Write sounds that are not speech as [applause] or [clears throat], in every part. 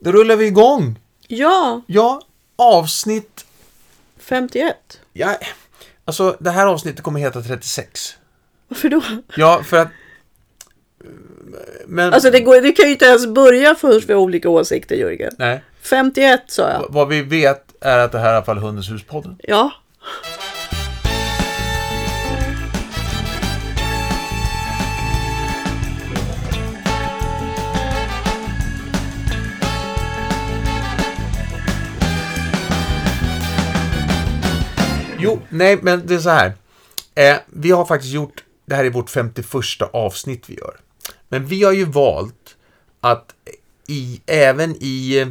Då rullar vi igång. Ja, Ja, avsnitt... 51. Ja, alltså det här avsnittet kommer heta 36. Varför då? Ja, för att... Men... Alltså det, går, det kan ju inte ens börja först vi har olika åsikter Jörgen. Nej. 51 sa jag. Vad vi vet är att det här är i alla fall Hundens hus-podden. Ja. Jo, nej, men det är så här. Eh, vi har faktiskt gjort, det här är vårt 51 avsnitt vi gör. Men vi har ju valt att i, även i,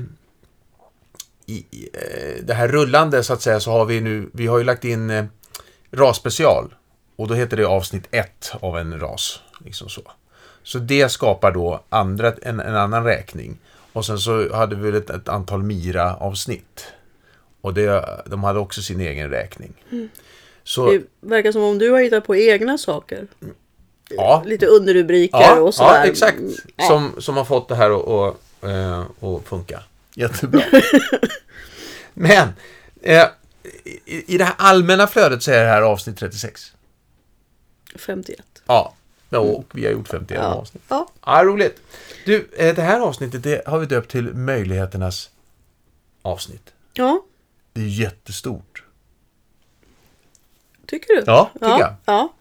i eh, det här rullande så att säga så har vi nu, vi har ju lagt in eh, rasspecial. Och då heter det avsnitt 1 av en ras. Liksom så. Så det skapar då andra, en, en annan räkning. Och sen så hade vi väl ett, ett antal Mira-avsnitt. Och det, de hade också sin egen räkning. Så, Det verkar som om du har hittat på egna saker. ja, Lite underrubriker ja, och ja, sådär. exakt. Ja. Som, som har fått det här att och, eh, och funka. Jättebra. [laughs] Men, eh, i, i det här allmänna flödet så är det här avsnitt 36. 51. Ja, ja, och vi har gjort 51 Ja. avsnitt. ja. Ja, roligt. Du, eh, det här avsnittet det har vi döpt till möjligheternas avsnitt. Ja, Det är jättestort. tycker du? Ja, tycker ja. Ja.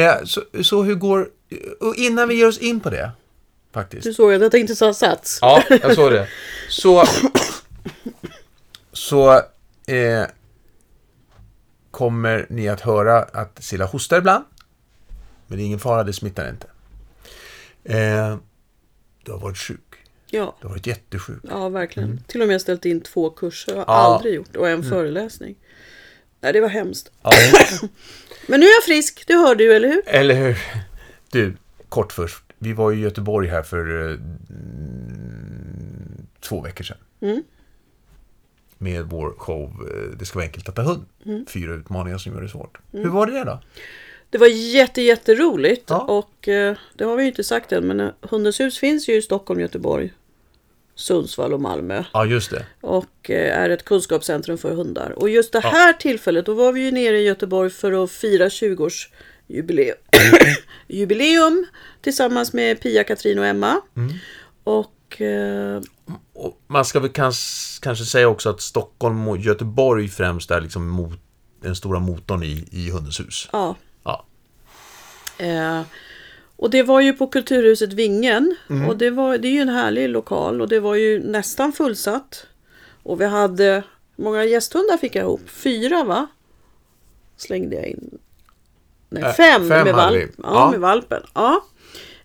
Eh, så, så hur går... Och innan vi ger oss in på det, faktiskt. Du såg att jag tänkte ta sats. Ja, jag såg det. Så... Så... Eh, kommer ni att höra att Silla hostar ibland. Men det är ingen fara, det smittar inte. Eh, du har varit sjuk. Ja, Du har varit jättesjuk. ja verkligen. Till och med ställt in två kurser. Jag har Mm. Ja. Mm. aldrig gjort. Och en föreläsning. Nej, det var hemskt. Ja, [laughs] Men nu är jag frisk, det hörde du, eller hur? eller hur? Du, kort först. Vi var i Göteborg här för eh, mm, två veckor sedan. Mm. Med vår show eh, Det ska vara enkelt att ta hund. Mm. Fyra utmaningar som gör det svårt. Hur var det då? Det var jätte, jätteroligt. Ja. Och eh, det har vi ju inte sagt än, men eh, Hundens hus finns ju i Stockholm, Göteborg, Sundsvall och Malmö. Ja, just det. och eh, är ett kunskapscentrum för hundar. Och just det här tillfället, då var vi ju nere i Göteborg för att fira 20-års jubileum, [coughs] jubileum tillsammans med Pia, Katrin och Emma. Och eh, Och man ska väl kans, kanske säga också att Stockholm och Göteborg främst är liksom mot, den stora motorn i, i Hundens hus. ja, Ja. eh, och det var ju på Kulturhuset Vingen. Och det, var, det är ju en härlig lokal och det var ju nästan fullsatt. Och vi hade, många gästhundar fick jag ihop? Fyra va? Slängde jag in. Nej, Äh, fem, fem med, valp, ja, Ja. med valpen. Ja.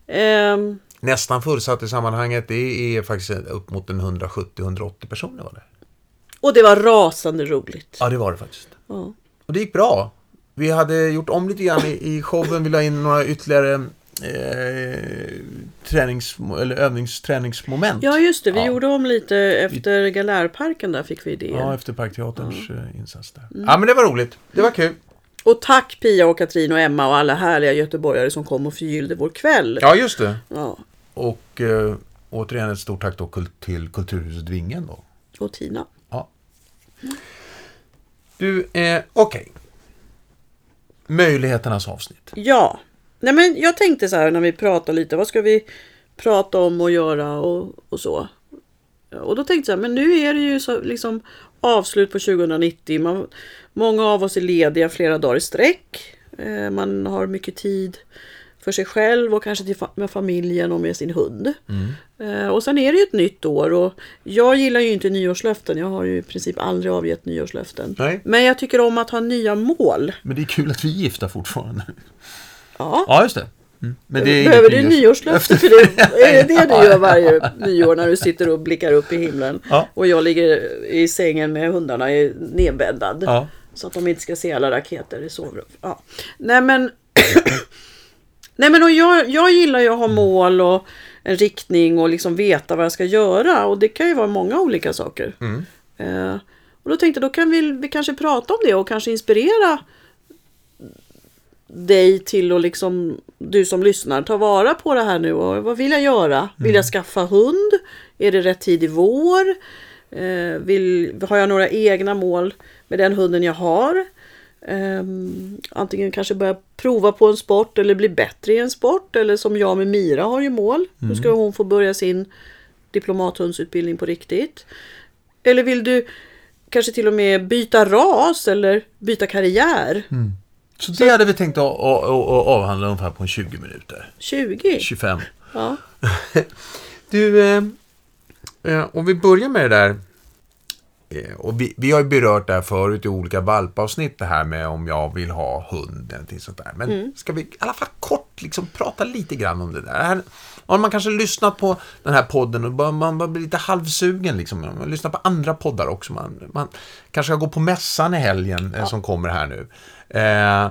Ehm, Nästan fullsatt i sammanhanget, det är faktiskt upp mot en 170-180 personer var det. och det var rasande roligt. Ja, det var det faktiskt. Ja. Och det gick bra. Vi hade gjort om lite grann i, i showen, vi la in några ytterligare eh, tränings, eller övningsträningsmoment. Ja just det, vi Ja. gjorde om lite efter Galärparken där fick vi idéer. Ja, efter Parkteaterns eh, insats där. Ja, men det var roligt. Det var kul. Och tack Pia och Katrin och Emma och alla härliga göteborgare som kom och förgyllde vår kväll. Ja, just det. Ja. Och eh, återigen ett stort tack då till Kulturhuset Vingen då. Och Tina. Ja. Du, eh, okej. Möjligheternas avsnitt. Ja. Nej men jag tänkte så här när vi pratade lite, vad ska vi prata om och göra och, och så. Och då tänkte jag men nu är det ju så liksom avslut på 2090. Man, många av oss är lediga flera dagar i sträck. Eh, man har mycket tid för sig själv och kanske till fa- med familjen och med sin hund. Eh, och sen är det ju ett nytt år och jag gillar ju inte nyårslöften. Jag har ju i princip aldrig avgett nyårslöften. Nej. Men jag tycker om att ha nya mål. Men det är kul att vi är gifta fortfarande. Ja. Ja, just det. Mm. Men det är Behöver du nyårslöfte för det? [laughs] Är det det du gör varje [laughs] nyår när du sitter och blickar upp i himlen? Ja. Och jag ligger i sängen med hundarna nedbäddad. Ja. Så att de inte ska se alla raketer i sovrum. Ja. Nej men... [clears throat] Nej men och jag, jag gillar ju att ha mål och en riktning och liksom veta vad jag ska göra. Och det kan ju vara många olika saker. Eh, och då tänkte jag, då kan vi, vi kanske prata om det och kanske inspirera dig till att liksom, du som lyssnar, ta vara på det här nu och vad vill jag göra? Vill jag skaffa hund? Är det rätt tid i vår? Eh, vill, har jag några egna mål med den hunden jag har? Um, antingen kanske börja prova på en sport eller bli bättre i en sport. Eller som jag med Mira har ju mål. Nu ska hon få börja sin diplomathundsutbildning på riktigt. Eller vill du kanske till och med byta ras eller byta karriär? Så det hade vi tänkt att, att, att, avhandla ungefär på en 20 minuter. 20? 25. Ja. [laughs] Du, eh, eh, om vi börjar med det där. Eh, och vi, vi har ju berört det här förut i olika valpavsnitt, det här med om jag vill ha hund eller sånt där. Men ska vi i alla fall kort liksom prata lite grann om det där? Här, har man kanske lyssnat på den här podden och bara, man bara blir lite halvsugen liksom. Man lyssnar på andra poddar också. Man, man kanske ska gå på mässan i helgen eh, som kommer här nu. Eh,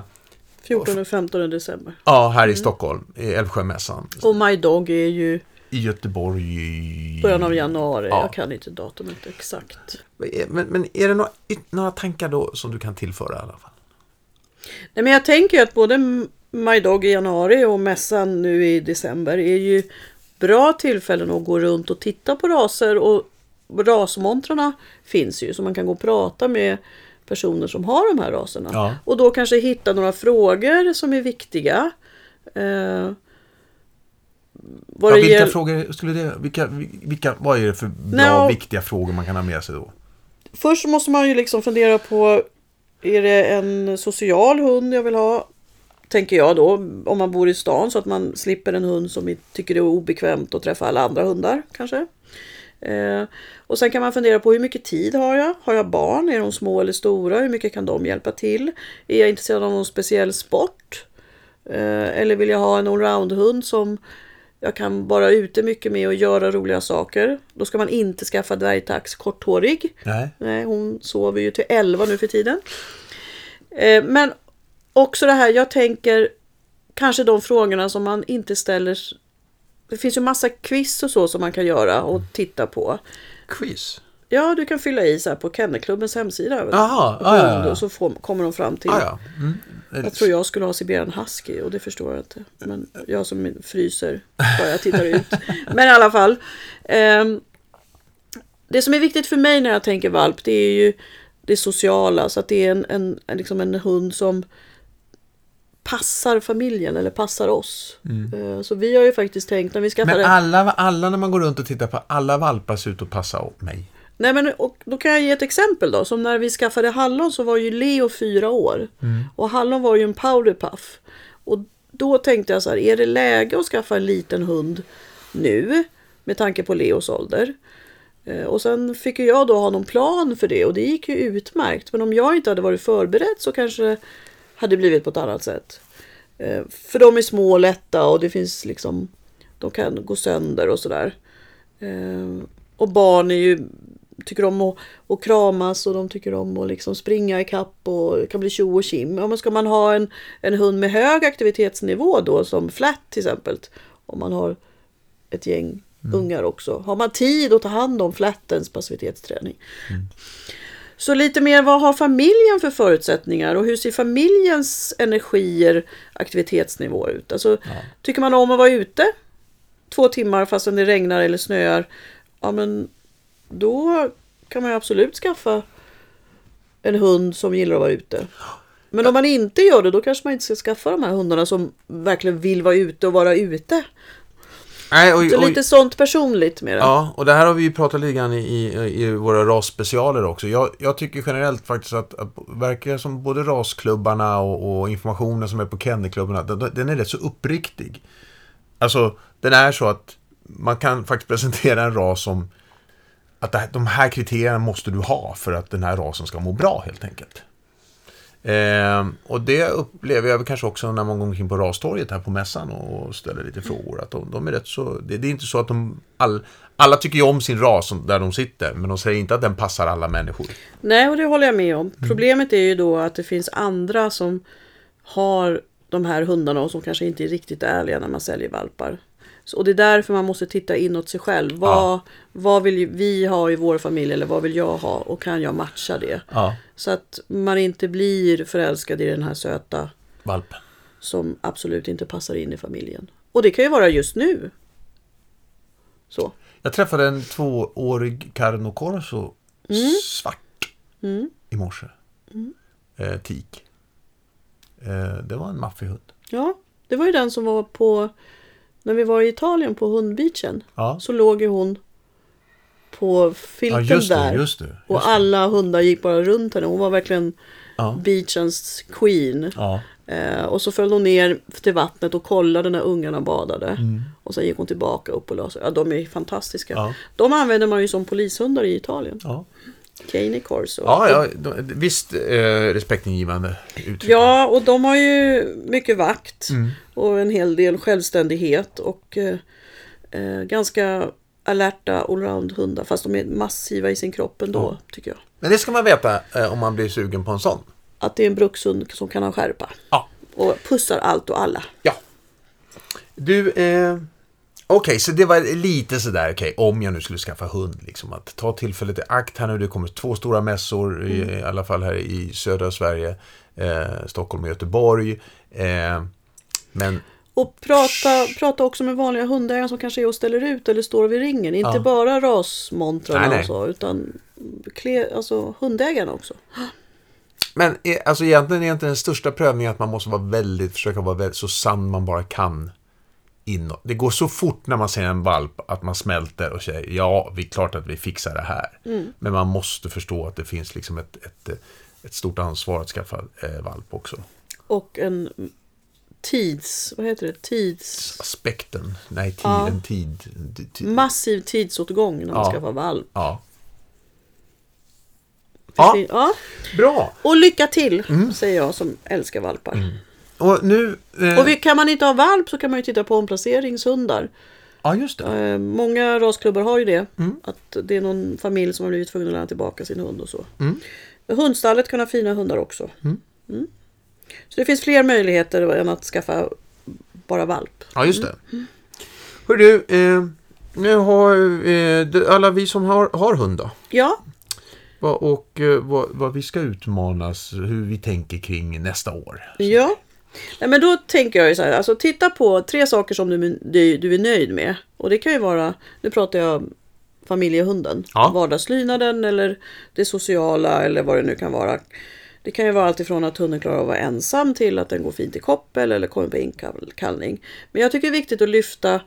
14 och 15 december. ja, här i Stockholm, i Älvsjömässan. Och My Dog är ju I Göteborg. i- början av januari. Ja. Jag kan inte datumet exakt. Men, men är det några, några tankar då som du kan tillföra i alla fall? Nej, men jag tänker att både My Dog i januari och mässan nu i december är ju bra tillfällen att gå runt och titta på raser och rasmontrarna finns ju så man kan gå och prata med personer som har de här raserna. Ja. Och då kanske hitta några frågor som är viktiga. Eh, vad Ja, vilka gäll- frågor skulle det, vilka, vilka, vad är det för bra, Nå. viktiga frågor man kan ha med sig då? Först måste man ju liksom fundera på Är det en social hund jag vill ha? Tänker jag då om man bor i stan så att man slipper en hund som tycker det är obekvämt att träffa alla andra hundar kanske. Eh, och sen kan man fundera på hur mycket tid har jag? Har jag barn? Är de små eller stora? Hur mycket kan de hjälpa till? Är jag intresserad av någon speciell sport? Eh, eller vill jag ha en allround-hund som jag kan vara ute mycket med och göra roliga saker? Då ska man inte skaffa dvärgtax korthårig. Nej. Nej, hon sover ju till 11 nu för tiden. Eh, men också det här, jag tänker kanske de frågorna som man inte ställer. Det finns ju massa quiz och så som man kan göra och titta på. Quiz? Ja, du kan fylla i så här på Kennelklubbens hemsida. Jaha, Och ja, ja. Och så får, kommer de fram till. Ah, ja. Mm. Jag tror jag skulle ha Siberian Husky och det förstår jag inte. Men jag som fryser [laughs] bara jag tittar ut. Men i alla fall. ehm, det som är viktigt för mig när jag tänker valp det är ju det sociala. Så att det är en, en, liksom en hund som passar familjen eller passar oss. Eh, Så vi har ju faktiskt tänkt när vi skaffade... Men alla, alla när man går runt och tittar på alla valpar ser ut att passa mig. Nej men och då kan jag ge ett exempel då. Som när vi skaffade Hallon så var ju Leo fyra år. Och Hallon var ju en powderpuff. Och då tänkte jag så här, är det läge att skaffa en liten hund nu? Med tanke på Leos ålder. Eh, Och sen fick jag då ha någon plan för det och det gick ju utmärkt. Men om jag inte hade varit förberedd så kanske hade blivit på ett annat sätt. Eh, För de är små och lätta och det finns liksom, de kan gå sönder och sådär. Eh, Och barn är ju, tycker om att, att kramas och de tycker om att liksom springa i kapp och det kan bli tjo och kim. Ja, men ska man ha en, en hund med hög aktivitetsnivå då som flat till exempel. Om man har ett gäng ungar också. Har man tid att ta hand om flattens passivitetsträning. Så lite mer, vad har familjen för förutsättningar och hur ser familjens energier, aktivitetsnivå ut? Alltså, Tycker man om att vara ute två timmar fastän det regnar eller snöar, ja men då kan man ju absolut skaffa en hund som gillar att vara ute. Men om man inte gör det, då kanske man inte ska skaffa de här hundarna som verkligen vill vara ute och vara ute. Nej, och, Så och, lite sånt personligt med det. Ja, och det här har vi ju pratat lite grann i, i, i våra rasspecialer också. Jag, jag tycker generellt faktiskt att, att verkar som både rasklubbarna och, och informationen som är på kennelklubbarna, den, den är rätt så uppriktig. Alltså, den är så att man kan faktiskt presentera en ras som att de här kriterierna måste du ha för att den här rasen ska må bra helt enkelt. Ehm, och det upplever jag kanske också när man går omkring på rastorget här på mässan och ställer lite frågor. Att de, de är rätt så, det, det är inte så att de, all, alla tycker ju om sin ras där de sitter, men de säger inte att den passar alla människor. Nej, och det håller jag med om. Mm. Problemet är ju då att det finns andra som har de här hundarna och som kanske inte är riktigt ärliga när man säljer valpar. Så, och det är därför man måste titta inåt sig själv. Vad, Ja. vad vill vi ha i vår familj eller vad vill jag ha och kan jag matcha det? Ja. Så att man inte blir förälskad i den här söta Valpen. som absolut inte passar in i familjen. Och det kan ju vara just nu. Så. Jag träffade en tvåårig Carno Corso svart i morse. Eh, tik. Eh, det var en maffig hund. Ja, det var ju den som var på... När vi var i Italien på hundbeachen. Ja. Så låg ju hon på Ja, filten just det, där. just det. Just och alla hundar gick bara runt henne. Hon var verkligen Ja. beachens queen. Ja. Eh, och så föll hon ner till vattnet och kollade när ungarna badade. Mm. Och sen gick hon tillbaka upp och sig. Ja, de är fantastiska. Ja. De använder man ju som polishundar i Italien. Ja. Cane Corso. Ja, ja, de- visst eh, respektingivande uttryck. Ja, och de har ju mycket vakt Mm. och en hel del självständighet och eh, eh, ganska alerta allround-hundar. Fast de är massiva i sin kropp ändå, tycker jag. Men det ska man veta eh, om man blir sugen på en sån. Att det är en brukshund som kan ha skärpa. Ja. Och pussar allt och alla. Ja. Du, eh, okej, så det var lite sådär, okej, om jag nu skulle skaffa hund, liksom att ta tillfället i akt här nu. Det kommer två stora mässor, i, i alla fall här i södra Sverige, eh, Stockholm och Göteborg. Eh, men Och prata, prata också med vanliga hundägare som kanske är och ställer ut eller står vid ringen. Inte Ja. bara rasmontrarna och så, utan kle, alltså hundägarna också. Men eh, alltså egentligen är inte den största prövningen att man måste vara väldigt, försöka vara väldigt, så sann man bara kan inåt. Det går så fort när man ser en valp att man smälter och säger ja, vi är klart att vi fixar det här. Men man måste förstå att det finns liksom ett, ett, ett stort ansvar att skaffa eh, valp också. Och en tids, vad heter det, tids, Aspekten, nej, tid, Ja. en tid. tid, massiv tidsåtgång när man Ja. skaffar valp. Ja. Ja, ja. bra. Och lycka till, Mm. säger jag som älskar valpar. Och nu... Eh, Och vi, kan man inte ha valp så kan man ju titta på omplaceringshundar. ja, just det. Eh, många rasklubbar har ju det. Mm. Att det är någon familj som har blivit tvungen att lämna tillbaka sin hund och så. Mm. Hundstallet kan ha fina hundar också. Mm. Så det finns fler möjligheter än att skaffa bara valp. Ja, just det. Hör du, eh, nu har eh, alla vi som har, har hund då, Ja, vad, och eh, vad, vad vi ska utmanas, hur vi tänker kring nästa år. ja. Nej, men då tänker jag ju så här, alltså titta på tre saker som du, du, du är nöjd med. Och det kan ju vara, nu pratar jag familjehunden. Ja. Vardagslydnaden eller det sociala eller vad det nu kan vara. Det kan ju vara alltifrån att hunden klarar av att vara ensam till att den går fint i koppel eller kommer på inkallning. Men jag tycker det är viktigt att lyfta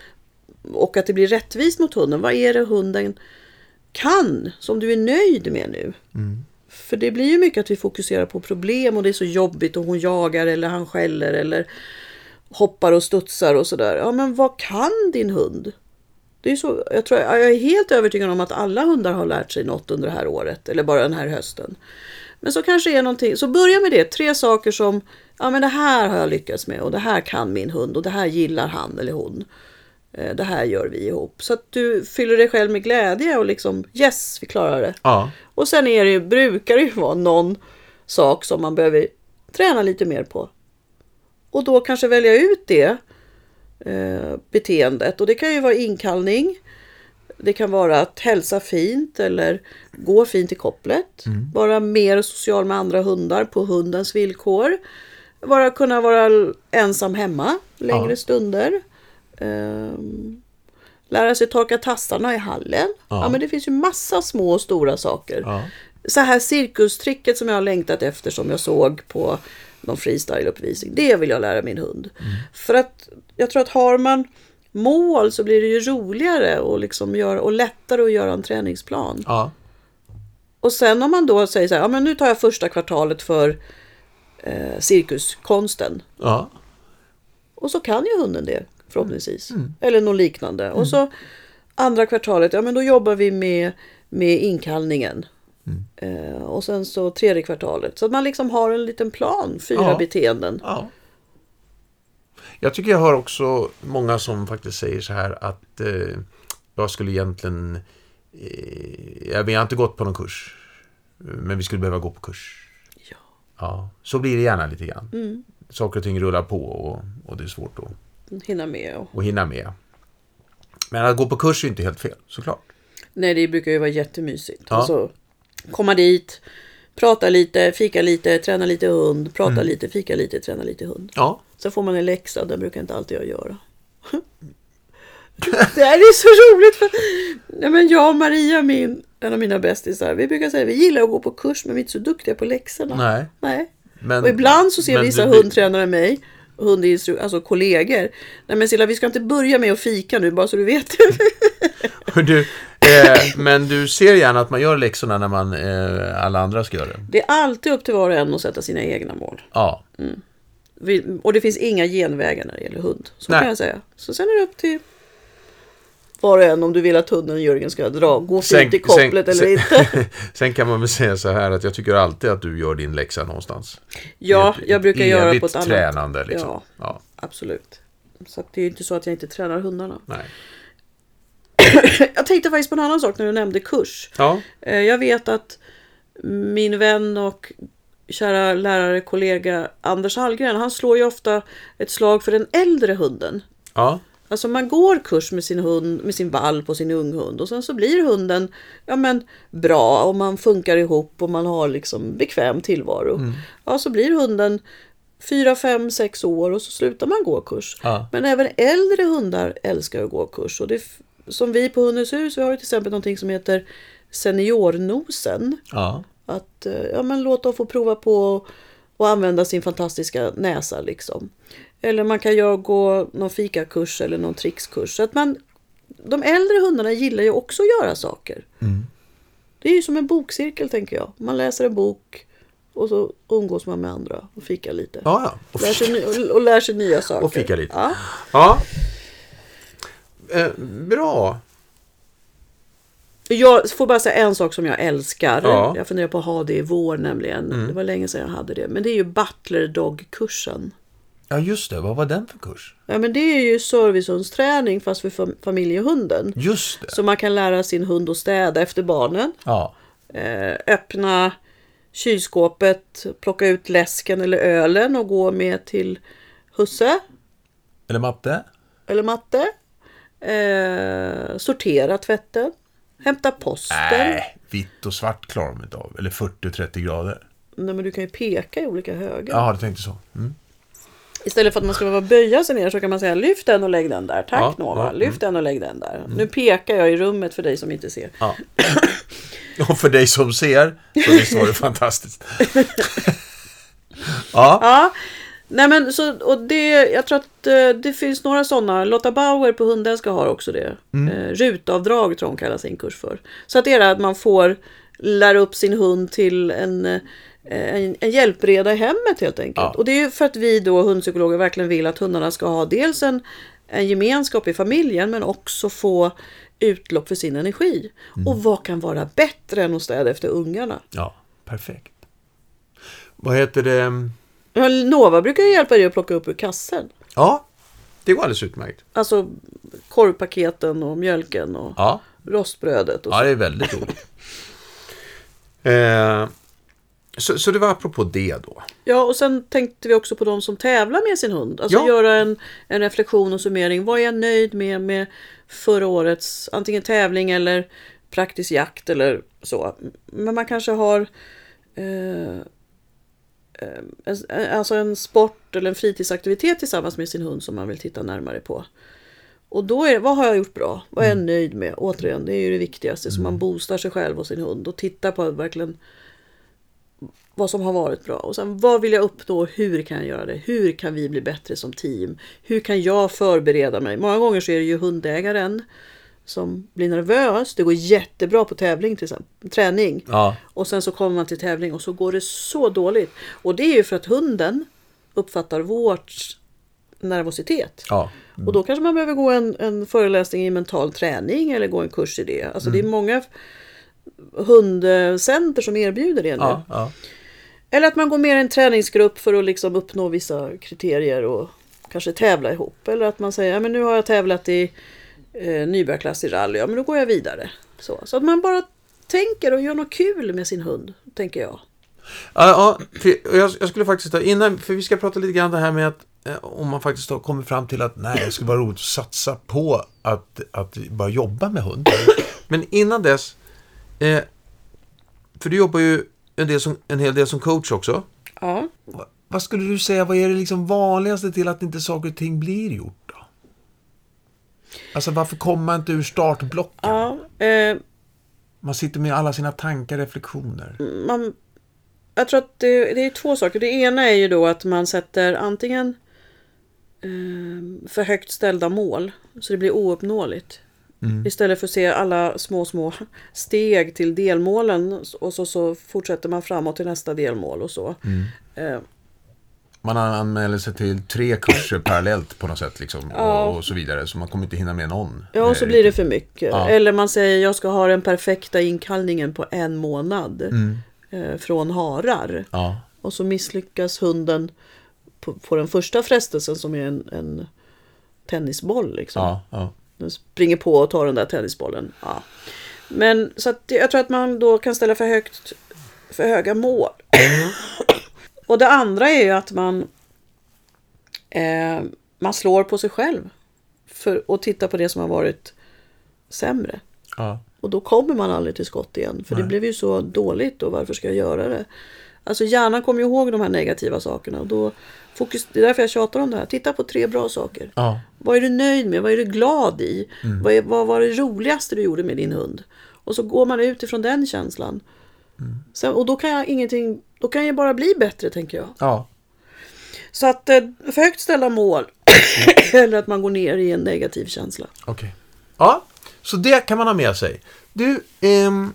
och att det blir rättvist mot hunden. Vad är det hunden kan som du är nöjd med nu? För det blir ju mycket att vi fokuserar på problem och det är så jobbigt och hon jagar eller han skäller eller hoppar och studsar och sådär. Ja men vad kan din hund? Det är så, jag, tror, jag är helt övertygad om att alla hundar har lärt sig något under det här året eller bara den här hösten. Men så kanske är någonting, så börja med det. Tre saker som, ja men det här har jag lyckats med och det här kan min hund och det här gillar han eller hon. Eh, Det här gör vi ihop. Så att du fyller dig själv med glädje och liksom yes, vi klarar det. Ja, Och sen är det, ju- brukar det ju vara någon sak som man behöver träna lite mer på. Och då kanske välja ut det eh, beteendet. Och det kan ju vara inkallning. Det kan vara att hälsa fint eller gå fint i kopplet. Vara mer social med andra hundar på hundens villkor. Vara, kunna vara ensam hemma längre Ja. stunder. Ehm, lära sig torka tassarna i hallen. Ja. Ja. men det finns ju massa små och stora saker. ja, Så här cirkustricket som jag har längtat efter som jag såg på någon freestyle-uppvisning. Det vill jag lära min hund. För att jag tror att har man mål så blir det ju roligare och, liksom göra, och lättare att göra en träningsplan. ja, Och sen om man då säger så här, ja men nu tar jag första kvartalet för eh, cirkuskonsten. ja, Och så kan ju hunden det förhoppningsvis. Eller något liknande. Och så andra kvartalet, ja men då jobbar vi med, med inkallningen. Eh, och sen så tredje kvartalet. Så att man liksom har en liten plan, fyra Ja. beteenden. ja. Jag tycker jag har också många som faktiskt säger så här att eh, jag skulle egentligen... Eh, ja, vi har inte gått på någon kurs. Men vi skulle behöva gå på kurs. Ja. Ja, så blir det gärna lite grann. Saker och ting rullar på och, och det är svårt att, Hinna med. Och... att hinna med. Men att gå på kurs är inte helt fel, såklart. Nej, det brukar ju vara jättemysigt. Ja. Alltså, komma dit, Prata lite, fika lite, träna lite hund. Prata Mm. lite, fika lite, träna lite hund. Ja. Sen får man en läxa, den brukar inte alltid jag göra. [laughs] det här är så roligt för ja, men jag och Maria, min, en av mina bästisar, vi brukar säga vi gillar att gå på kurs men vi är inte så duktiga på läxorna. Nej. Nej. Men, Och ibland så ser vissa du- hundtränare mig, hundinstru- alltså kollegor. Nej men Silla, vi ska inte börja med att fika nu bara så du vet. [laughs] Du, eh, men du ser gärna att man gör läxorna när man, eh, alla andra ska göra det. det är alltid upp till var och en att sätta sina egna mål. Ja. Vi, och det finns inga genvägar när det gäller hund. Så Nej. kan jag säga. Så sen är det upp till var och en om du vill att hunden Jörgen ska dra, gå fint i kopplet eller inte. [laughs] sen kan man väl säga så här att jag tycker alltid att du gör din läxa någonstans. Ja, Ett- jag brukar göra på ett annat. tränande liksom. Ja. Ja. Absolut. Så det är ju inte så att jag inte tränar hundarna. Nej. [coughs] Jag tänkte faktiskt på en annan sak när du nämnde kurs. Ja. Eh, Jag vet att min vän och kära lärare, kollega Anders Hallgren, han slår ju ofta ett slag för den äldre hunden. Ja. Alltså man går kurs med sin hund, med sin valp och sin unghund och sen så blir hunden ja, men, bra och man funkar ihop och man har liksom bekväm tillvaro. Ja, så blir hunden fyra, fem, sex år och så slutar man gå kurs. Ja. Men även äldre hundar älskar att gå kurs. Och det, som vi på Hundens hus, vi har till exempel någonting som heter seniornosen. Ja. Att eh, ja, men låt dem få prova på och använda sin fantastiska näsa. Liksom. Eller man kan ju gå någon fikakurs eller någon trickskurs. Så att man, de äldre hundarna gillar ju också att göra saker. Det är ju som en bokcirkel tänker jag. Man läser en bok och så umgås man med andra och fikar lite. Ja, ja. Och Lär sig, och, och lär sig nya saker. Och fika lite. Ja. Ja. Eh, bra. Jag får bara säga en sak som jag älskar. Ja. Mm. Jag funderar på att ha det i vår nämligen. Det var länge sedan jag hade det. Men det är ju Butler Dog-kursen. Ja, just det. Vad var den för kurs? Ja, men det är ju servicehundsträning fast för fam- familjehunden. Just det. Så man kan lära sin hund att städa efter barnen. Ja. Eh, öppna kylskåpet, plocka ut läsken eller ölen och gå med till husse Eller matte? eller matte. Eh, sortera tvätten. Hämta posten. Nej, vitt och svart klarar de inte av. Eller 40-30 grader. Nej, men du kan ju peka i olika högar. Ja, du tänkte så. Mm. Istället för att man ska behöva böja sig ner så kan man säga lyft den och lägg den där. Tack Ja, Nova. ja, mm. Lyft den och lägg den där. Nu pekar jag i rummet för dig som inte ser. Ja. [clears throat] Och för dig som ser, så visst var det fantastiskt. [laughs] ja. Ja, nej men så och det, jag tror att eh, det finns några sådana. Lotta Bauer på Hundälska har också det. Eh, rutavdrag tror hon kallar sin kurs för. Så att det är det att man får lära upp sin hund till en, eh, en, en hjälpreda i hemmet helt enkelt. Ja. Och det är ju för att vi då hundpsykologer verkligen vill att hundarna ska ha dels en, en gemenskap i familjen men också få utlopp för sin energi. Och vad kan vara bättre än att städa efter ungarna? ja, perfekt. Vad heter det? Ja, Nova brukar ju hjälpa dig att plocka upp ur kassen. Ja, det går alldeles utmärkt. Alltså korvpaketen och mjölken och Ja, rostbrödet. Och ja det är väldigt roligt. [laughs] Eh, så, så det var apropå det då. Ja, och sen tänkte vi också på de som tävlar med sin hund. Alltså Ja. göra en, en reflektion och summering. Vad är jag nöjd med med förra årets antingen tävling eller praktisk jakt eller så. Men man kanske har eh, eh, en, alltså en sport eller en fritidsaktivitet tillsammans med sin hund som man vill titta närmare på. Och då är vad har jag gjort bra? Vad är jag nöjd med? Återigen, det är ju det viktigaste. Så man boostar sig själv och sin hund och tittar på verkligen vad som har varit bra. Och sen vad vill jag uppnå? Hur kan jag göra det? Hur kan vi bli bättre som team? Hur kan jag förbereda mig? Många gånger så är det ju hundägaren som blir nervös. Det går jättebra på tävling till exempel, träning. Ja, Och sen så kommer man till tävling och så går det så dåligt. Och det är ju för att hunden uppfattar vårt nervositet. ja. Och då kanske man behöver gå en, en föreläsning i mental träning eller gå en kurs i det. Alltså det är många hundcenter som erbjuder det nu. ja. Eller att man går med i en träningsgrupp för att liksom uppnå vissa kriterier och kanske tävla ihop. Eller att man säger, ja men nu har jag tävlat i eh, nybörjarklass i rally, ja men då går jag vidare. Så, så att man bara tänker och gör något kul med sin hund, tänker jag. Ja, ja jag, jag skulle faktiskt ta innan, för vi ska prata lite grann det här med att eh, om man faktiskt har kommit fram till att nej, det skulle vara roligt att satsa på att, att bara jobba med hund. Men innan dess, eh, för du jobbar ju en, del som, en hel del som coach också. Ja. Va- Vad skulle du säga, vad är det liksom vanligaste till att inte saker och ting blir gjort då? Alltså varför kommer man inte ur startblocken? ja eh, Man sitter med alla sina tankar, reflektioner. man, jag tror att det, det är två saker. Det ena är ju då att man sätter antingen eh, för högt ställda mål så det blir ouppnåeligt. Istället för att se alla små, små steg till delmålen och så, så fortsätter man framåt till nästa delmål och så. Eh, Man anmäler sig till tre kurser parallellt på något sätt liksom, Ja. och, och så vidare. Så man kommer inte hinna med någon. Ja, och så Eh, blir det för mycket. Ja. Eller man säger jag ska ha den perfekta inkallningen på en månad Mm. eh, från harar. Ja, Och så misslyckas hunden på, på den första frestelsen som är en, en tennisboll. Liksom. Den springer på och tar den där tennisbollen. Ja. Men så att det- jag tror att man då kan ställa för högt för höga mål. och det andra är ju att man eh, man slår på sig själv. För, och tittar på det som har varit sämre. ja. Och då kommer man aldrig till skott igen. För det Nej. blev ju så dåligt och varför ska jag göra det? Alltså hjärnan kommer ju ihåg de här negativa sakerna. Och då fokus, det är därför jag tjatar om det här. Titta på tre bra saker. ja. Vad är du nöjd med? Vad är du glad i? Vad, är, vad var det roligaste du gjorde med din hund? Och så går man ut ifrån den känslan. Sen, och då kan jag ingenting, då kan jag bara bli bättre tänker jag. ja. Så att eh, för högt ställa mål [coughs] eller att man går ner i en negativ känsla. Okej. Ja, så det kan man ha med sig. Du, ehm,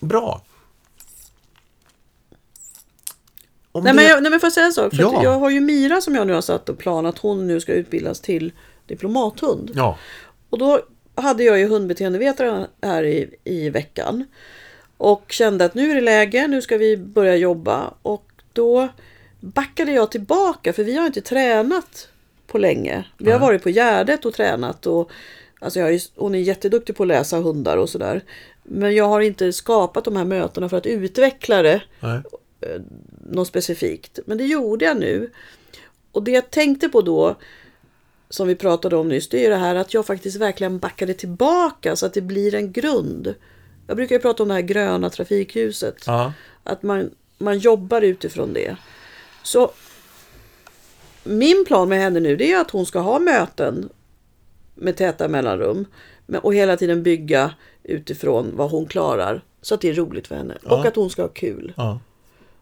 bra. Om Nej det- men, jag, nej men får jag säga en sak? För Ja. jag har ju Mira som jag nu har satt upp plan att hon nu ska utbildas till diplomathund. Ja, Och då hade jag ju hundbeteendevetare här i, i veckan. Och kände att nu är det läge, nu ska vi börja jobba. Och då backade jag tillbaka för vi har inte tränat på länge. Vi har Nej. varit på Gärdet och tränat. Och, alltså jag är, hon är jätteduktig på att läsa hundar och sådär. Men jag har inte skapat de här mötena för att utveckla det nej. Något specifikt. Men det gjorde jag nu. Och det jag tänkte på då, som vi pratade om nyss, det är det här att jag faktiskt verkligen backade tillbaka så att det blir en grund. Jag brukar ju prata om det här gröna trafikljuset. Ja, Att man, man jobbar utifrån det. Så min plan med henne nu det är att hon ska ha möten med täta mellanrum. Och hela tiden bygga utifrån vad hon klarar. Så att det är roligt för henne. Och Ja. att hon ska ha kul. ja.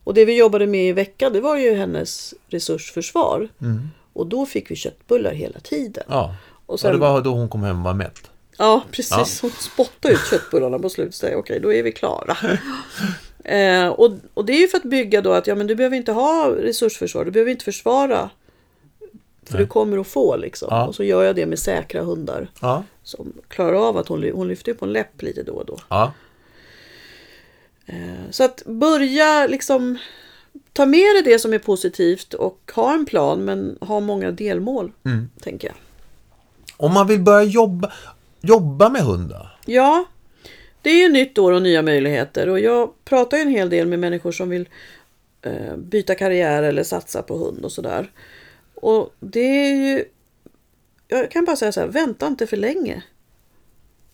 Och det vi jobbade med i veckan det var ju hennes resursförsvar. Mm. Och då fick vi köttbullar hela tiden. ja. Och Och sen- det var då hon kom hem och var mätt. Ja, precis. Hon spottade ut köttbullarna på slutet. Okej, då är vi klara. [laughs] eh, och, och det är ju för att bygga då att ja, men du behöver inte ha resursförsvar. Du behöver inte försvara. För du kommer att få liksom. Ja. Och så gör jag det med säkra hundar. Ja, Som klarar av att hon, hon lyfter på en läpp lite då och då. ja. Eh, så att börja liksom ta med dig det som är positivt och ha en plan men ha många delmål. Mm. Tänker jag. Om man vill börja jobba, jobba med hundar. Ja, det är ju nytt år och nya möjligheter och jag pratar ju en hel del med människor som vill eh, byta karriär eller satsa på hund och sådär. Och det är ju... Jag kan bara säga så här, vänta inte för länge.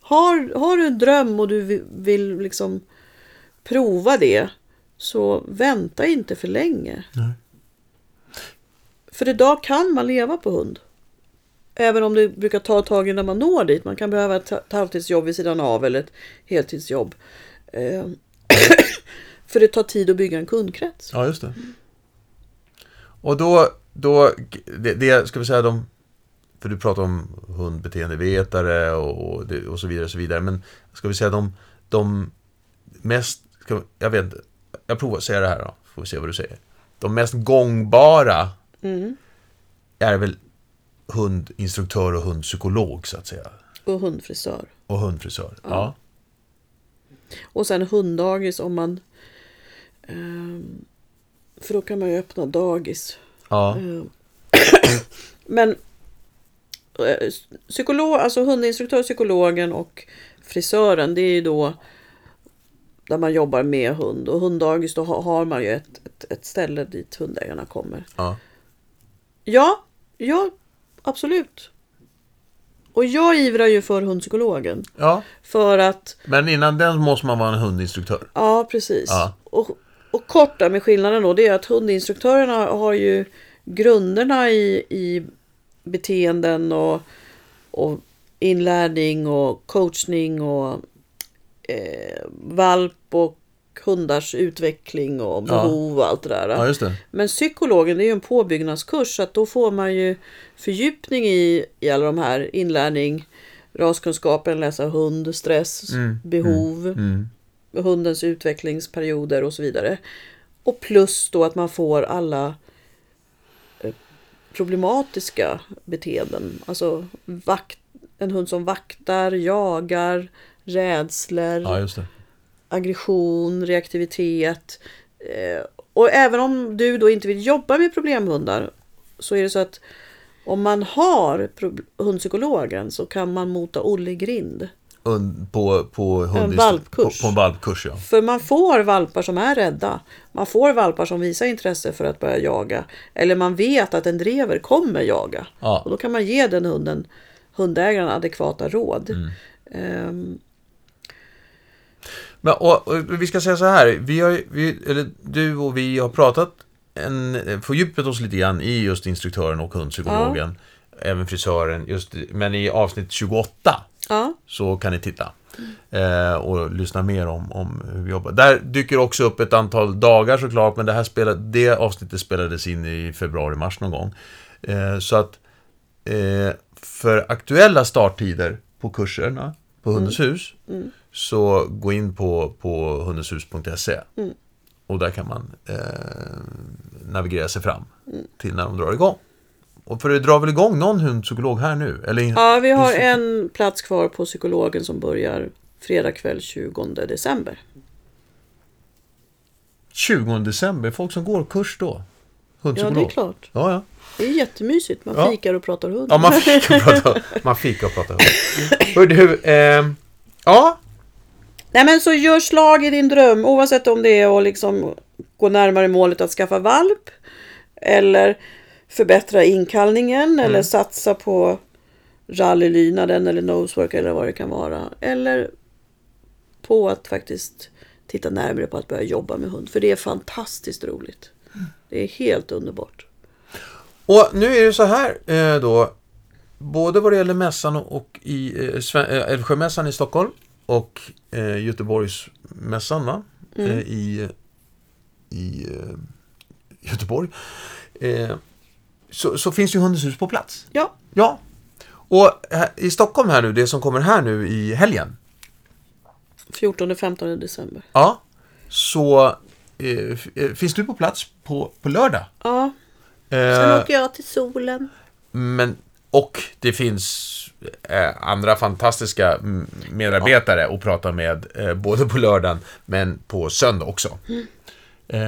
Har, har du en dröm och du vill, vill liksom prova det så vänta inte för länge. Nej. För idag kan man leva på hund. Även om det brukar ta ett tag innan man når dit. Man kan behöva ett halvtidsjobb vid sidan av eller ett heltidsjobb. Eh, [coughs] För det tar tid att bygga en kundkrets. Ja, just det. Och då, då det, det ska vi säga de, för du pratar om hundbeteendevetare och, och, det, och så vidare, och så vidare. Men ska vi säga de, de mest, ska, jag vet inte, jag provar att säga det här då, får vi se vad du säger. De mest gångbara Mm. är väl hundinstruktör och hundpsykolog så att säga. Och hundfrisör. Och hundfrisör. Ja. Och sen hunddagis om man... ehm, för då kan man ju öppna dagis. Ja. Ehm, [coughs] Men eh, psykolog, alltså hundinstruktör, psykologen och frisören det är ju då där man jobbar med hund. Och hunddagis då ha- har man ju ett, ett, ett ställe dit hundägarna kommer. ja. Ja, ja, absolut. Och jag ivrar ju för hundpsykologen. ja. För att Men innan den måste man vara en hundinstruktör. Ja, precis. Ja. Och, och Och kort där med skillnaden då, det är att hundinstruktörerna har ju grunderna i, i beteenden och, och inlärning och coachning och eh, valp och hundars utveckling och behov och allt det där. Ja, just det. Men psykologen det är ju en påbyggnadskurs så att då får man ju fördjupning i, i alla de här inlärning, raskunskapen, läsa hund, stress, behov, Mm. hundens utvecklingsperioder och så vidare. Och plus då att man får alla eh, problematiska beteenden. Alltså vakt, en hund som vaktar, jagar, rädslor, Ja, aggression, reaktivitet. Eh, och även om du då inte vill jobba med problemhundar så är det så att om man har hundpsykologen så kan man mota Olle i grind. På, på, hundist- valpkurs. På, på en valpkurs, ja. För man får valpar som är rädda. Man får valpar som visar intresse för att börja jaga. Eller man vet att en drever kommer jaga. Ja. Och då kan man ge den hunden, hundägaren adekvata råd. Mm. Ehm, Men, och, och, vi ska säga så här, vi har, vi, eller du och vi har pratat, en, fördjupat oss lite grann i just instruktören och hundpsykologen. Även frisören, just, men i avsnitt 28 ja, så kan ni titta. Eh, och lyssna mer om, om hur vi jobbar. Där dyker också upp ett antal dagar såklart, men det här spelade, det avsnittet spelades in i februari-mars någon gång. Eh, så att eh, för aktuella starttider på kurserna på Hundens hus så gå in på, på hundenshus.se och där kan man eh, navigera sig fram till när de drar igång. Och för det drar väl igång någon hundpsykolog här nu? Eller, ja, vi har en plats kvar på psykologen som börjar fredag kväll 20 december. 20 december, folk som går kurs då? Ja, Hundpsykolog? det är klart. Ja, ja. Det är jättemysigt. Man Ja. fikar och pratar hund. ja man fikar och pratar, [laughs] man fikar och pratar hund. Hör du, ehm, ja, Nej men så gör slag i din dröm oavsett om det är att liksom gå närmare målet att skaffa valp. Eller förbättra inkallningen eller satsa på rallylydnaden eller nosework eller vad det kan vara. Eller på att faktiskt titta närmare på att börja jobba med hund. För det är fantastiskt roligt. Det är helt underbart. och nu är det så här eh, då. Både vad det gäller mässan och, i eh, eh, Älvsjömässan i Stockholm och eh, Göteborgsmässan va? Eh, i i eh, Göteborg. Eh, så, så finns ju Hundens hus på plats. Ja, Ja. Och här, i Stockholm här nu, det som kommer här nu i helgen. 14-15 december. Ja. Så eh, eh, finns du på plats på, på lördag. Ja, sen Eh, åker jag till solen. men, och det finns eh, andra fantastiska mm, medarbetare att prata med eh, både på lördagen men på söndag också. Eh,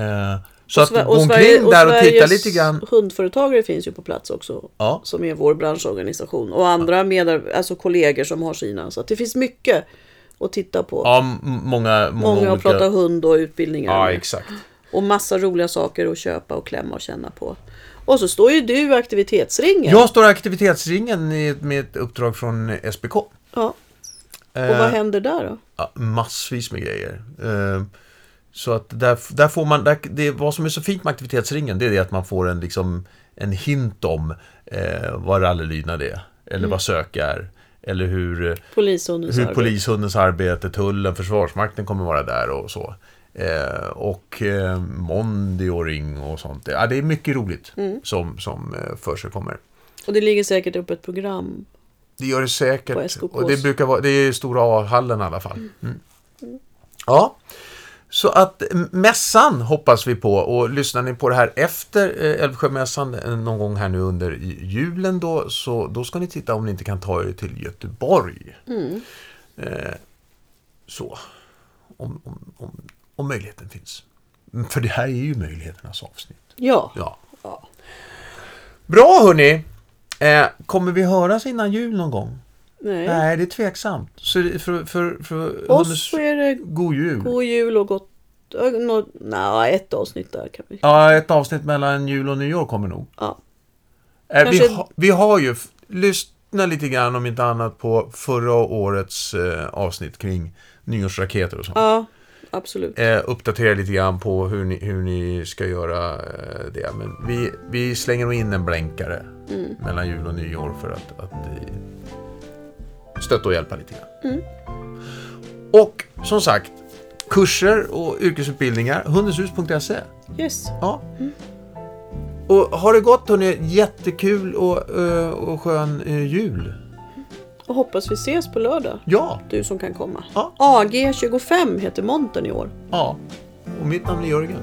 så att gå omkring där och titta Sveriges lite grann. hundföretagare finns ju på plats också. Ja. Som är vår branschorganisation. Och andra medar- alltså kollegor som har sina. Så att det finns mycket att titta på. Ja, många, många, olika... pratat hund och utbildningar. Ja, med. exakt. Och massa roliga saker att köpa och klämma och känna på. Och så står ju du i aktivitetsringen. Jag står i aktivitetsringen med ett uppdrag från SPK. Ja. Och Eh, vad händer där då? Ja, massvis med grejer. Eh, Så att där, där får man, där, det, vad som är så fint med aktivitetsringen det är det att man får en, liksom, en hint om eh, vad rallylydnad är. Eller vad sök är. Eller hur, eh, Polishundens hur arbete. polishundens arbete, tullen, försvarsmakten kommer vara där och så. Eh, och eh, monitoring och sånt. Ja, det är mycket roligt som, som eh, för sig kommer. Och det ligger säkert upp ett program. Det gör det säkert. Och det brukar vara, det är stora A-hallen i alla fall. Mm. Ja. Så att mässan hoppas vi på och lyssnar ni på det här efter eh, Älvsjömässan eh, någon gång här nu under julen då så då ska ni titta om ni inte kan ta er till Göteborg. Eh, så. Om, om, om, om möjligheten finns. Mm, För det här är ju möjligheternas avsnitt. Ja. Ja. ja. Bra hörni! Eh, kommer vi höras innan jul någon gång? Nej. Nej, det är tveksamt. Så för, för, för hundens- så är det God jul. god jul och gott... Nej, ett avsnitt där kan vi. Ja, ett avsnitt mellan jul och nyår kommer nog. Ja. Eh, vi, ha, vi har ju, lyssna lite grann om inte annat på förra årets eh, avsnitt kring nyårsraketer och sånt. Ja. Absolut. eh, uppdatera lite grann på hur ni, hur ni ska göra eh, det. Men vi, vi slänger nog in en blänkare mellan jul och nyår för att, att eh, stötta och hjälpa lite grann. Och som sagt, kurser och yrkesutbildningar, hundeshus.se. Yes. Ja. Och har det gått hörni, jättekul och, eh, och skön jul. Och hoppas vi ses på lördag. Ja, Du som kan komma. Ja. AG25 heter montern i år. ja. Och mitt namn är Jörgen.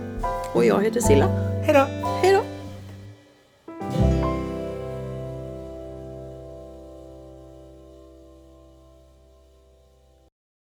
Och jag heter Silla. Hej då! Hej